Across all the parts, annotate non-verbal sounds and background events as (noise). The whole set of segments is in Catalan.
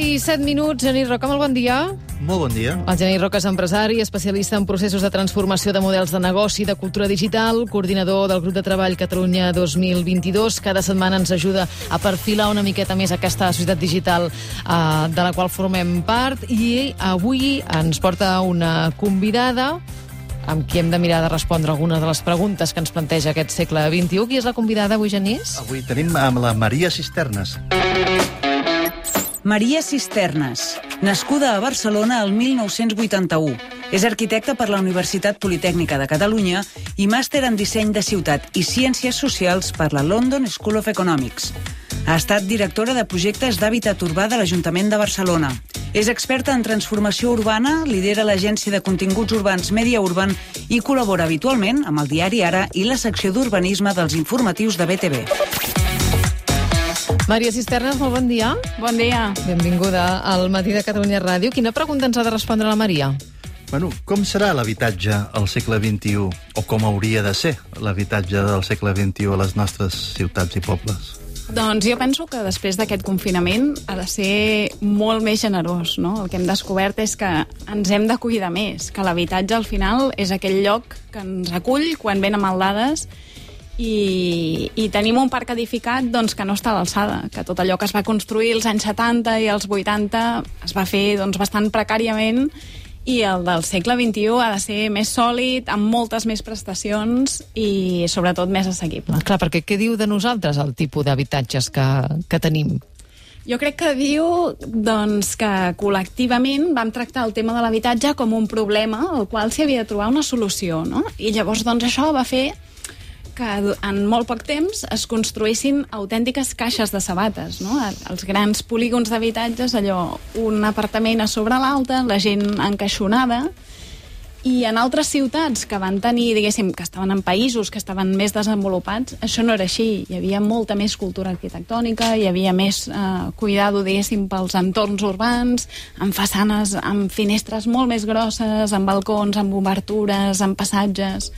i 7 minuts. Genís Roca, molt bon dia. Molt bon dia. El Genís Roca és empresari, especialista en processos de transformació de models de negoci, de cultura digital, coordinador del grup de treball Catalunya 2022. Cada setmana ens ajuda a perfilar una miqueta més aquesta societat digital eh, de la qual formem part i avui ens porta una convidada amb qui hem de mirar de respondre algunes de les preguntes que ens planteja aquest segle XXI. Qui és la convidada avui, Genís? Avui tenim amb la Maria Cisternes. Maria Cisternes, nascuda a Barcelona el 1981. És arquitecta per la Universitat Politècnica de Catalunya i màster en disseny de ciutat i ciències socials per la London School of Economics. Ha estat directora de projectes d'hàbitat urbà de l'Ajuntament de Barcelona. És experta en transformació urbana, lidera l'agència de continguts urbans Media Urban i col·labora habitualment amb el diari Ara i la secció d'urbanisme dels informatius de BTV. Maria Cisternes, molt bon dia. Bon dia. Benvinguda al Matí de Catalunya Ràdio. Quina pregunta ens ha de respondre la Maria? Bueno, com serà l'habitatge al segle XXI? O com hauria de ser l'habitatge del segle XXI a les nostres ciutats i pobles? Doncs jo penso que després d'aquest confinament ha de ser molt més generós, no? El que hem descobert és que ens hem de cuidar més, que l'habitatge al final és aquell lloc que ens acull quan venen maldades i, i tenim un parc edificat doncs, que no està a l'alçada, que tot allò que es va construir als anys 70 i als 80 es va fer doncs, bastant precàriament i el del segle XXI ha de ser més sòlid, amb moltes més prestacions i sobretot més assequible. Clar, perquè què diu de nosaltres el tipus d'habitatges que, que tenim? Jo crec que diu doncs, que col·lectivament vam tractar el tema de l'habitatge com un problema al qual s'hi havia de trobar una solució, no? I llavors doncs, això va fer que en molt poc temps es construïssin autèntiques caixes de sabates, no? Els grans polígons d'habitatges, allò, un apartament a sobre l'altre, la gent encaixonada, i en altres ciutats que van tenir, diguéssim, que estaven en països que estaven més desenvolupats, això no era així. Hi havia molta més cultura arquitectònica, hi havia més eh, cuidado, diguéssim, pels entorns urbans, amb façanes, amb finestres molt més grosses, amb balcons, amb obertures, amb passatges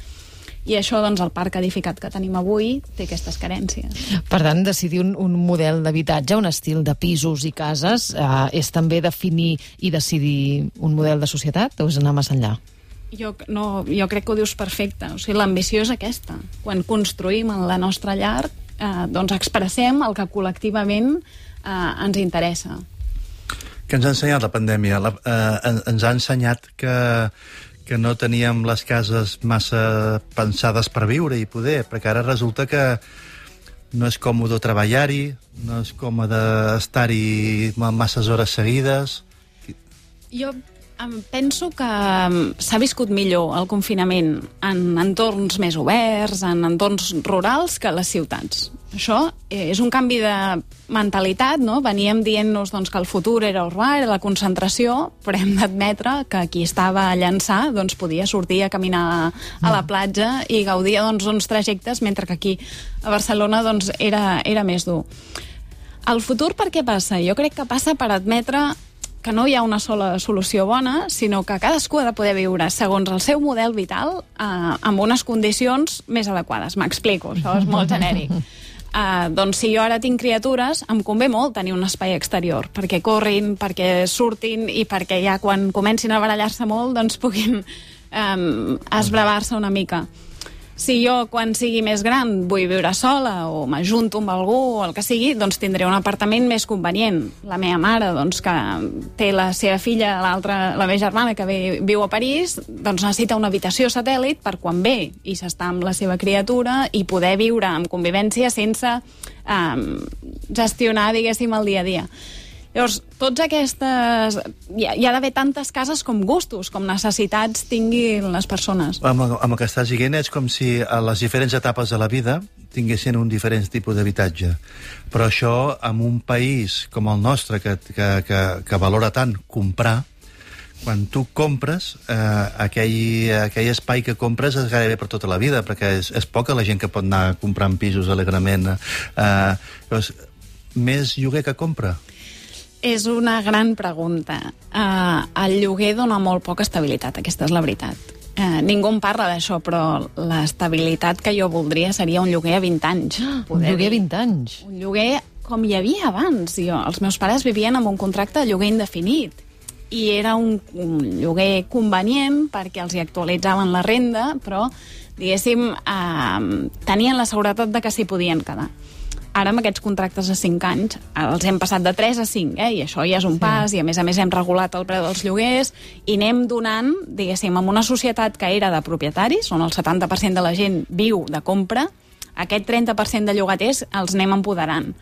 i això, doncs, el parc edificat que tenim avui té aquestes carències. Per tant, decidir un, un model d'habitatge, un estil de pisos i cases, eh, és també definir i decidir un model de societat o és anar més enllà? Jo, no, jo crec que ho dius perfecte. O sigui, l'ambició és aquesta. Quan construïm en la nostra llar, eh, doncs expressem el que col·lectivament eh, ens interessa. Que ens ha ensenyat la pandèmia? La, eh, ens ha ensenyat que que no teníem les cases massa pensades per viure i poder, perquè ara resulta que no és còmode treballar-hi, no és còmode estar-hi masses hores seguides. Jo penso que s'ha viscut millor el confinament en entorns més oberts, en entorns rurals, que a les ciutats. Això eh, és un canvi de mentalitat, no? Veníem dient-nos doncs, que el futur era urbà, era la concentració, però hem d'admetre que qui estava a llançar doncs, podia sortir a caminar a la platja i gaudia doncs, d'uns trajectes, mentre que aquí a Barcelona doncs, era, era més dur. El futur per què passa? Jo crec que passa per admetre que no hi ha una sola solució bona, sinó que cadascú ha de poder viure segons el seu model vital eh, amb unes condicions més adequades. M'explico, això és molt genèric. Uh, (laughs) doncs si jo ara tinc criatures, em convé molt tenir un espai exterior, perquè corrin, perquè surtin i perquè ja quan comencin a barallar-se molt doncs puguin um, esbravar-se una mica si jo, quan sigui més gran, vull viure sola o m'ajunto amb algú o el que sigui, doncs tindré un apartament més convenient. La meva mare, doncs, que té la seva filla, l'altra, la meva germana, que ve, viu a París, doncs necessita una habitació satèl·lit per quan ve i s'està amb la seva criatura i poder viure en convivència sense um, gestionar, diguéssim, el dia a dia. Llavors, tots aquestes... Hi ha, hi ha d'haver tantes cases com gustos, com necessitats tinguin les persones. Amb, amb el que estàs dient és com si a les diferents etapes de la vida tinguessin un diferent tipus d'habitatge. Però això, en un país com el nostre, que, que, que, que valora tant comprar, quan tu compres, eh, aquell, aquell espai que compres és gairebé per tota la vida, perquè és, és poca la gent que pot anar comprant pisos alegrement. Eh, llavors, més lloguer que compra. És una gran pregunta. Uh, el lloguer dona molt poca estabilitat, aquesta és la veritat. Uh, ningú en parla d'això, però l'estabilitat que jo voldria seria un lloguer a 20 anys. un lloguer a 20 anys? Un lloguer com hi havia abans. Jo, els meus pares vivien amb un contracte de lloguer indefinit i era un, un lloguer convenient perquè els hi actualitzaven la renda, però, diguéssim, eh, tenien la seguretat de que s'hi podien quedar. Ara, amb aquests contractes de 5 anys, els hem passat de 3 a 5, eh? i això ja és un sí. pas, i a més a més hem regulat el preu dels lloguers, i anem donant, diguéssim, amb una societat que era de propietaris, on el 70% de la gent viu de compra, aquest 30% de llogaters els anem empoderant.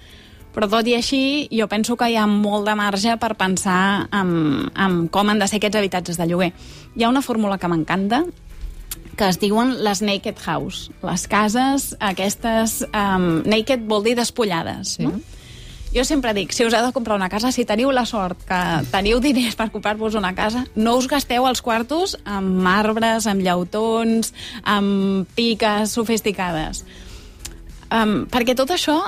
Però tot i així, jo penso que hi ha molt de marge per pensar en, en com han de ser aquests habitatges de lloguer. Hi ha una fórmula que m'encanta, que es diuen les naked house. Les cases, aquestes... Um, naked vol dir despullades, sí. no? Jo sempre dic, si us heu de comprar una casa, si teniu la sort que teniu (laughs) diners per comprar-vos una casa, no us gasteu els quartos amb arbres, amb llautons, amb piques sofisticades. Um, perquè tot això,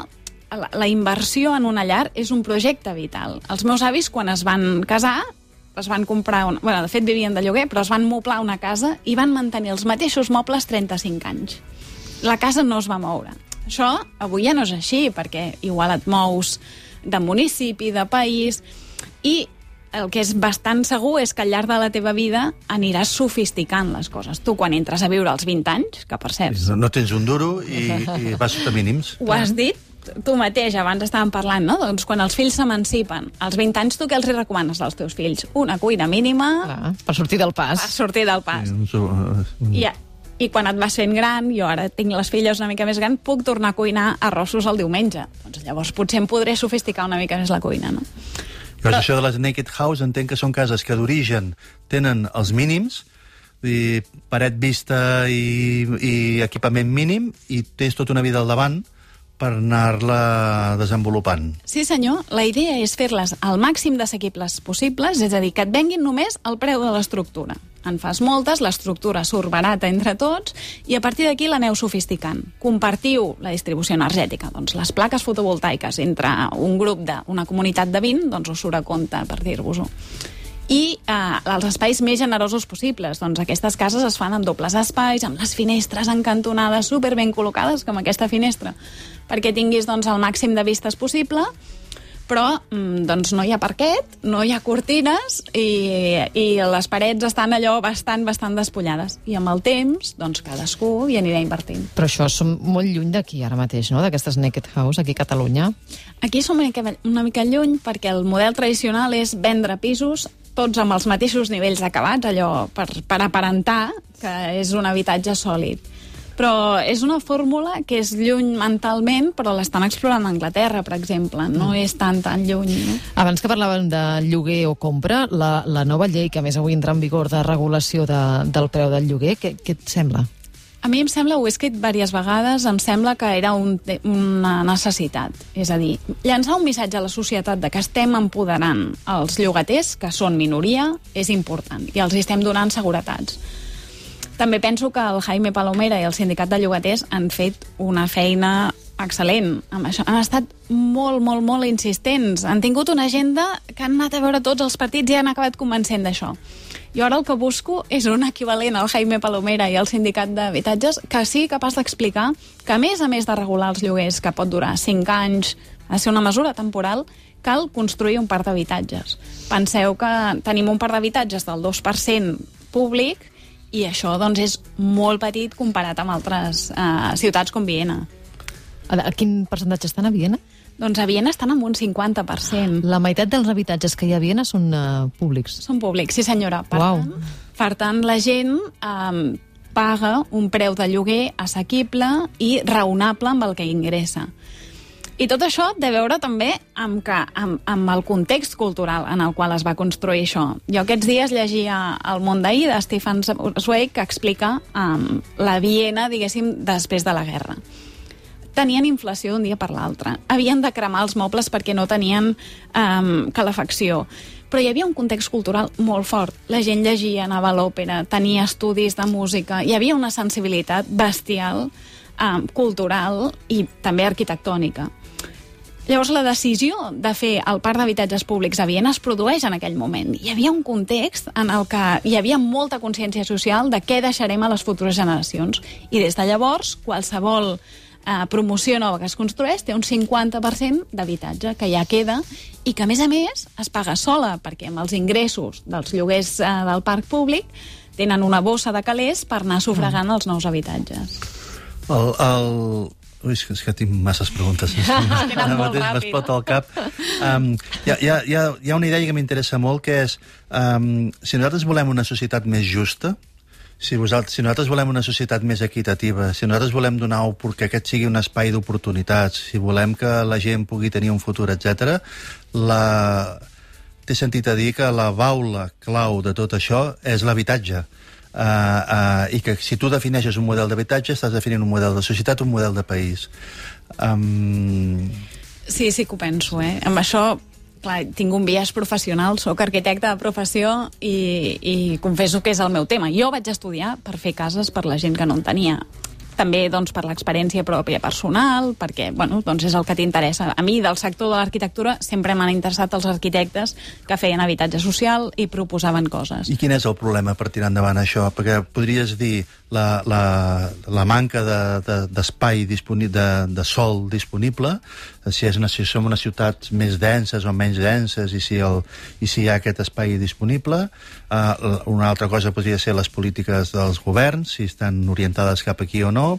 la, la inversió en una llar és un projecte vital. Els meus avis, quan es van casar, es van comprar... Una, bueno, de fet, vivien de lloguer, però es van moblar una casa i van mantenir els mateixos mobles 35 anys. La casa no es va moure. Això avui ja no és així, perquè igual et mous de municipi, de país, i el que és bastant segur és que al llarg de la teva vida aniràs sofisticant les coses. Tu, quan entres a viure als 20 anys, que per cert... No, no tens un duro i, (laughs) i vas sota mínims. Ho has dit, tu mateix, abans estàvem parlant, no? Doncs quan els fills s'emancipen, als 20 anys, tu què els hi recomanes als teus fills? Una cuina mínima... Clar, per sortir del pas. Per sortir del pas. Sí, un. I, I quan et vas fent gran, jo ara tinc les filles una mica més gran, puc tornar a cuinar arrossos el diumenge. Doncs llavors potser em podré sofisticar una mica més la cuina, no? Però això de les naked house entenc que són cases que d'origen tenen els mínims, i paret vista i, i equipament mínim, i tens tota una vida al davant per anar-la desenvolupant. Sí, senyor. La idea és fer-les al màxim d'assequibles possibles, és a dir, que et venguin només el preu de l'estructura en fas moltes, l'estructura surt barata entre tots i a partir d'aquí l'aneu sofisticant. Compartiu la distribució energètica. Doncs les plaques fotovoltaiques entre un grup d'una comunitat de 20 doncs us surt a compte, per dir-vos-ho. I eh, els espais més generosos possibles. Doncs aquestes cases es fan amb dobles espais, amb les finestres encantonades super ben col·locades, com aquesta finestra, perquè tinguis doncs, el màxim de vistes possible però mm, doncs no hi ha parquet, no hi ha cortines i, i les parets estan allò bastant, bastant despullades. I amb el temps, doncs cadascú hi anirà invertint. Però això som molt lluny d'aquí ara mateix, no?, d'aquestes naked house aquí a Catalunya. Aquí som una mica, una mica lluny perquè el model tradicional és vendre pisos tots amb els mateixos nivells acabats, allò per, per aparentar que és un habitatge sòlid però és una fórmula que és lluny mentalment, però l'estan explorant a Anglaterra, per exemple. No mm. és tan, tan lluny. No? Abans que parlàvem de lloguer o compra, la, la nova llei, que més avui entra en vigor de regulació de, del preu del lloguer, què, què et sembla? A mi em sembla, ho he escrit diverses vegades, em sembla que era un, una necessitat. És a dir, llançar un missatge a la societat de que estem empoderant els llogaters, que són minoria, és important, i els estem donant seguretats. També penso que el Jaime Palomera i el Sindicat de Llogaters han fet una feina excel·lent. Amb això han estat molt, molt, molt insistents. Han tingut una agenda que han anat a veure tots els partits i han acabat convencent d'això. Jo ara el que busco és un equivalent al Jaime Palomera i al sindicat d'habitatges que sigui capaç d'explicar que, a més a més de regular els lloguers, que pot durar 5 anys, de ser una mesura temporal, cal construir un parc d'habitatges. Penseu que tenim un parc d'habitatges del 2% públic i això doncs, és molt petit comparat amb altres eh, ciutats com Viena. A, a quin percentatge estan a Viena? Doncs a Viena estan amb un 50%. La meitat dels habitatges que hi ha a Viena són uh, públics? Són públics, sí senyora. Per, Uau. tant, per tant, la gent eh, paga un preu de lloguer assequible i raonable amb el que ingressa. I tot això té a veure també amb, que, amb, amb el context cultural en el qual es va construir això. Jo aquests dies llegia El món d'ahir de Stefan Zweig que explica um, la Viena, diguéssim, després de la guerra tenien inflació d'un dia per l'altre. Havien de cremar els mobles perquè no tenien um, calefacció. Però hi havia un context cultural molt fort. La gent llegia, anava a l'òpera, tenia estudis de música, hi havia una sensibilitat bestial, um, cultural i també arquitectònica. Llavors, la decisió de fer el parc d'habitatges públics a Viena es produeix en aquell moment. Hi havia un context en el que hi havia molta consciència social de què deixarem a les futures generacions. I des de llavors, qualsevol eh, promoció nova que es construeix té un 50% d'habitatge que ja queda i que, a més a més, es paga sola, perquè amb els ingressos dels lloguers eh, del parc públic tenen una bossa de calés per anar sufragant mm. els nous habitatges. El, el... Ui, és que, és que tinc masses preguntes. (laughs) Ara mateix m'explota al cap. Um, hi, ha, hi, ha, hi ha una idea que m'interessa molt, que és, um, si nosaltres volem una societat més justa, si, vosaltres, si nosaltres volem una societat més equitativa, si nosaltres volem donar que aquest sigui un espai d'oportunitats, si volem que la gent pugui tenir un futur, etc, la... té sentit a dir que la baula clau de tot això és l'habitatge. Uh, uh, i que si tu defineixes un model d'habitatge estàs definint un model de societat, un model de país. Um, Sí, sí que ho penso, eh? Amb això, clar, tinc un biaix professional, sóc arquitecta de professió i, i confesso que és el meu tema. Jo vaig estudiar per fer cases per la gent que no en tenia també doncs, per l'experiència pròpia personal, perquè bueno, doncs és el que t'interessa. A mi, del sector de l'arquitectura, sempre m'han interessat els arquitectes que feien habitatge social i proposaven coses. I quin és el problema per tirar endavant això? Perquè podries dir la, la, la manca d'espai de, de, disponible, de, de sol disponible, si, és una, si som unes ciutats més denses o menys denses i si, el, i si hi ha aquest espai disponible. Uh, una altra cosa podria ser les polítiques dels governs, si estan orientades cap aquí o no.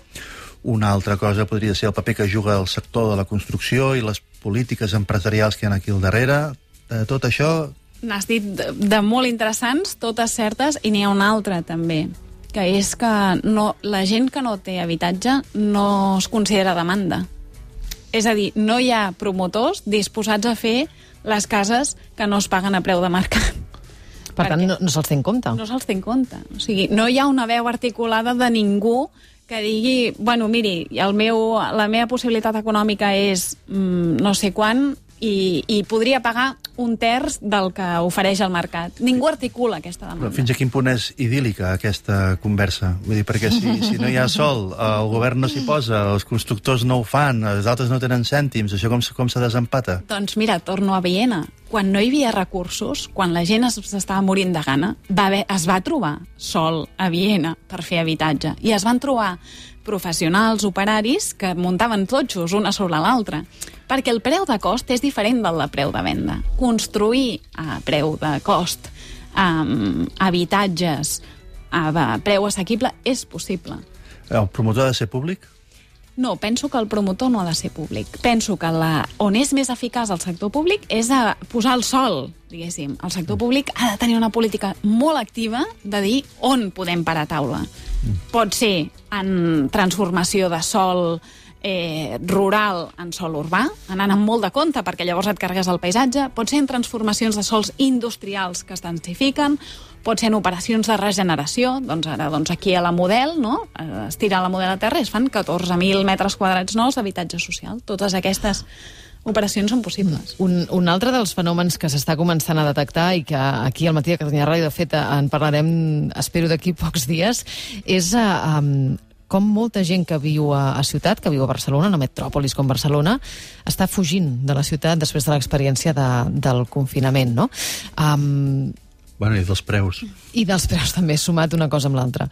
Una altra cosa podria ser el paper que juga el sector de la construcció i les polítiques empresarials que hi ha aquí al darrere. De tot això... N'has dit de, de molt interessants, totes certes, i n'hi ha una altra també, que és que no, la gent que no té habitatge no es considera demanda. És a dir, no hi ha promotors disposats a fer les cases que no es paguen a preu de mercat. Per tant, Perquè no, no se'ls té en compte. No se'ls té en compte. O sigui, no hi ha una veu articulada de ningú que digui, bueno, miri, el meu, la meva possibilitat econòmica és mm, no sé quan i, i podria pagar un terç del que ofereix el mercat. Ningú articula aquesta Però demanda. fins a quin punt és idíl·lica aquesta conversa? Vull dir, perquè si, si no hi ha sol, el govern no s'hi posa, els constructors no ho fan, els altres no tenen cèntims, això com, com se desempata? Doncs mira, torno a Viena. Quan no hi havia recursos, quan la gent es- s'estava morint de gana, va haver, es va trobar sol a Viena per fer habitatge. I es van trobar professionals, operaris, que muntaven totxos una sobre l'altra. Perquè el preu de cost és diferent del de preu de venda. Construir a preu de cost um, habitatges a preu assequible és possible. El promotor ha de ser públic? No, penso que el promotor no ha de ser públic. Penso que la, on és més eficaç el sector públic és a posar el sol, diguéssim. El sector públic ha de tenir una política molt activa de dir on podem parar taula. Pot ser en transformació de sol eh, rural en sol urbà, anant amb molt de compte perquè llavors et carregues el paisatge, pot ser en transformacions de sols industrials que es densifiquen, pot ser en operacions de regeneració, doncs ara doncs aquí a la Model, no? Eh, es tira la Model a terra es fan 14.000 metres quadrats nous d'habitatge social. Totes aquestes operacions són possibles. Un, un altre dels fenòmens que s'està començant a detectar i que aquí al matí a Catalunya Ràdio, de fet, en parlarem, espero, d'aquí pocs dies, és um, com molta gent que viu a, a ciutat, que viu a Barcelona, una metròpolis com Barcelona, està fugint de la ciutat després de l'experiència de, del confinament, no? Um, Bueno, i dels preus. I dels preus també, sumat una cosa amb l'altra.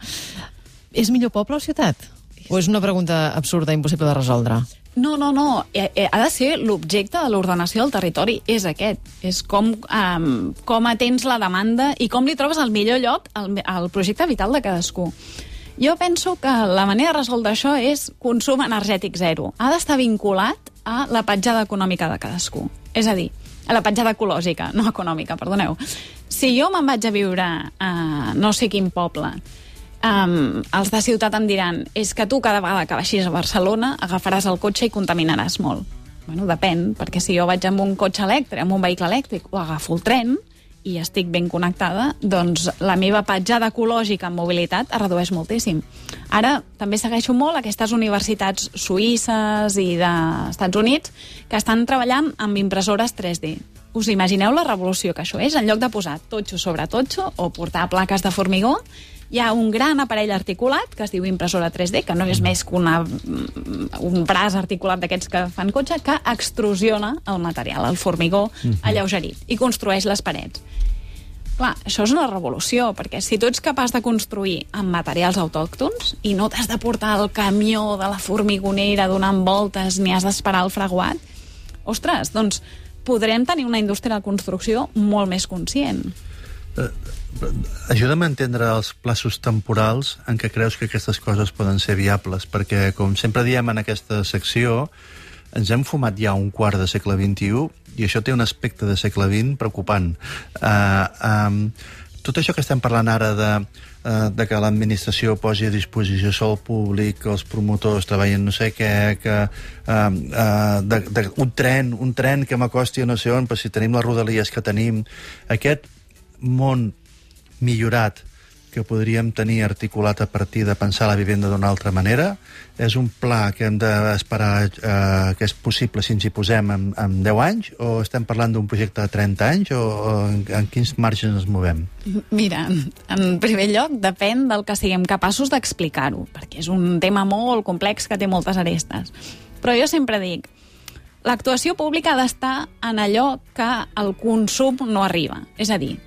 És millor poble o ciutat? O és una pregunta absurda, impossible de resoldre? No, no, no. Eh, eh, Ha de ser l'objecte de l'ordenació del territori. És aquest. És com, um, com atens la demanda i com li trobes el millor lloc al, al projecte vital de cadascú. Jo penso que la manera de resoldre això és consum energètic zero. Ha d'estar vinculat a la petjada econòmica de cadascú. És a dir, a la petjada ecològica, no econòmica, perdoneu. Si jo me'n vaig a viure a no sé quin poble um, els de ciutat em diran és que tu cada vegada que baixis a Barcelona agafaràs el cotxe i contaminaràs molt. Bueno, depèn, perquè si jo vaig amb un cotxe elèctric, amb un vehicle elèctric, o agafo el tren i estic ben connectada, doncs la meva petjada ecològica en mobilitat es redueix moltíssim. Ara també segueixo molt aquestes universitats suïsses i d'Estats Units que estan treballant amb impressores 3D. Us imagineu la revolució que això és? En lloc de posar totxo sobre totxo o portar plaques de formigó, hi ha un gran aparell articulat que es diu impressora 3D, que no és més que una, un braç articulat d'aquests que fan cotxe, que extrusiona el material, el formigó alleugerit, i construeix les parets. Clar, això és una revolució, perquè si tu ets capaç de construir amb materials autòctons i no t'has de portar el camió de la formigonera donant voltes ni has d'esperar el fraguat, ostres, doncs podrem tenir una indústria de construcció molt més conscient. Ajuda'm a entendre els plaços temporals en què creus que aquestes coses poden ser viables, perquè, com sempre diem en aquesta secció, ens hem fumat ja un quart de segle XXI i això té un aspecte de segle XX preocupant. Uh, um, tot això que estem parlant ara de, uh, de que l'administració posi a disposició sol públic, que els promotors treballen no sé què, que uh, uh, de, de, un tren, un tren que m'acosti a no sé on, però si tenim les rodalies que tenim, aquest món millorat que podríem tenir articulat a partir de pensar la vivenda d'una altra manera. És un pla que hem d'esperar eh, que és possible si ens hi posem en, en 10 anys o estem parlant d'un projecte de 30 anys o, o en, en quins marges ens movem? Mira, en primer lloc depèn del que siguem capaços d'explicar-ho, perquè és un tema molt complex que té moltes arestes. Però jo sempre dic, l'actuació pública ha d'estar en allò que el consum no arriba. És a dir,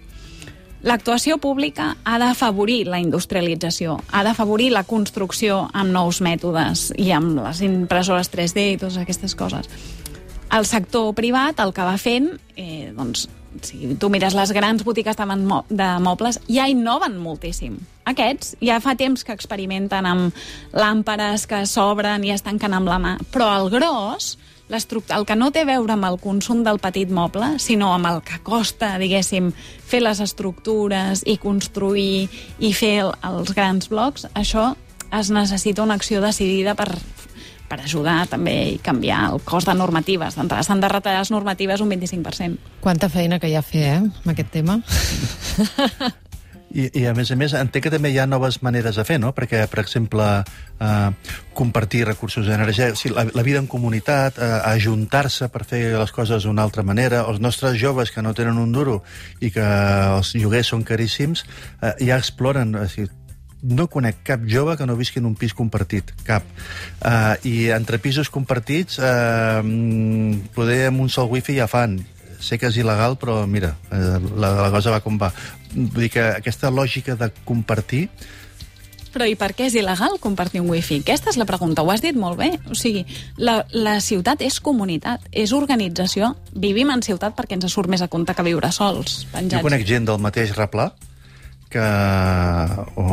L'actuació pública ha d'afavorir la industrialització, ha d'afavorir la construcció amb nous mètodes i amb les impressores 3D i totes aquestes coses. El sector privat el que va fent, eh, doncs, si tu mires les grans botigues de, de mobles, ja innoven moltíssim. Aquests ja fa temps que experimenten amb làmperes que s'obren i es tanquen amb la mà, però el gros el que no té a veure amb el consum del petit moble, sinó amb el que costa, diguéssim, fer les estructures i construir i fer el, els grans blocs, això es necessita una acció decidida per, per ajudar també i canviar el cost de normatives. D'entrada s'han de retallar les normatives un 25%. Quanta feina que hi ha a fer, eh, amb aquest tema. (laughs) I, I, a més a més, entenc que també hi ha noves maneres de fer, no? Perquè, per exemple, eh, compartir recursos energètics, sigui, la, la vida en comunitat, eh, ajuntar-se per fer les coses d'una altra manera, els nostres joves que no tenen un duro i que els lloguers són caríssims, eh, ja exploren, o sigui, no conec cap jove que no visqui en un pis compartit, cap. Uh, I entre pisos compartits, uh, poder amb un sol wifi ja fan sé que és il·legal, però mira, eh, la, la cosa va com va. Vull dir que aquesta lògica de compartir però i per què és il·legal compartir un wifi? Aquesta és la pregunta, ho has dit molt bé. O sigui, la, la ciutat és comunitat, és organització. Vivim en ciutat perquè ens surt més a compte que viure sols, penjats. Jo conec gent del mateix replà que o,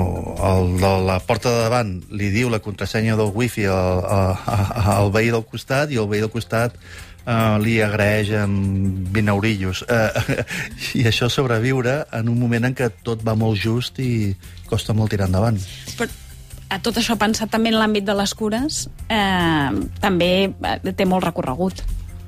el de la porta de davant li diu la contrasenya del wifi al, al, al veí del costat i el veí del costat uh, li agraeix amb 20 eurillos. Uh, (laughs) I això sobreviure en un moment en què tot va molt just i costa molt tirar endavant. Però a tot això pensat també en l'àmbit de les cures, eh, també té molt recorregut.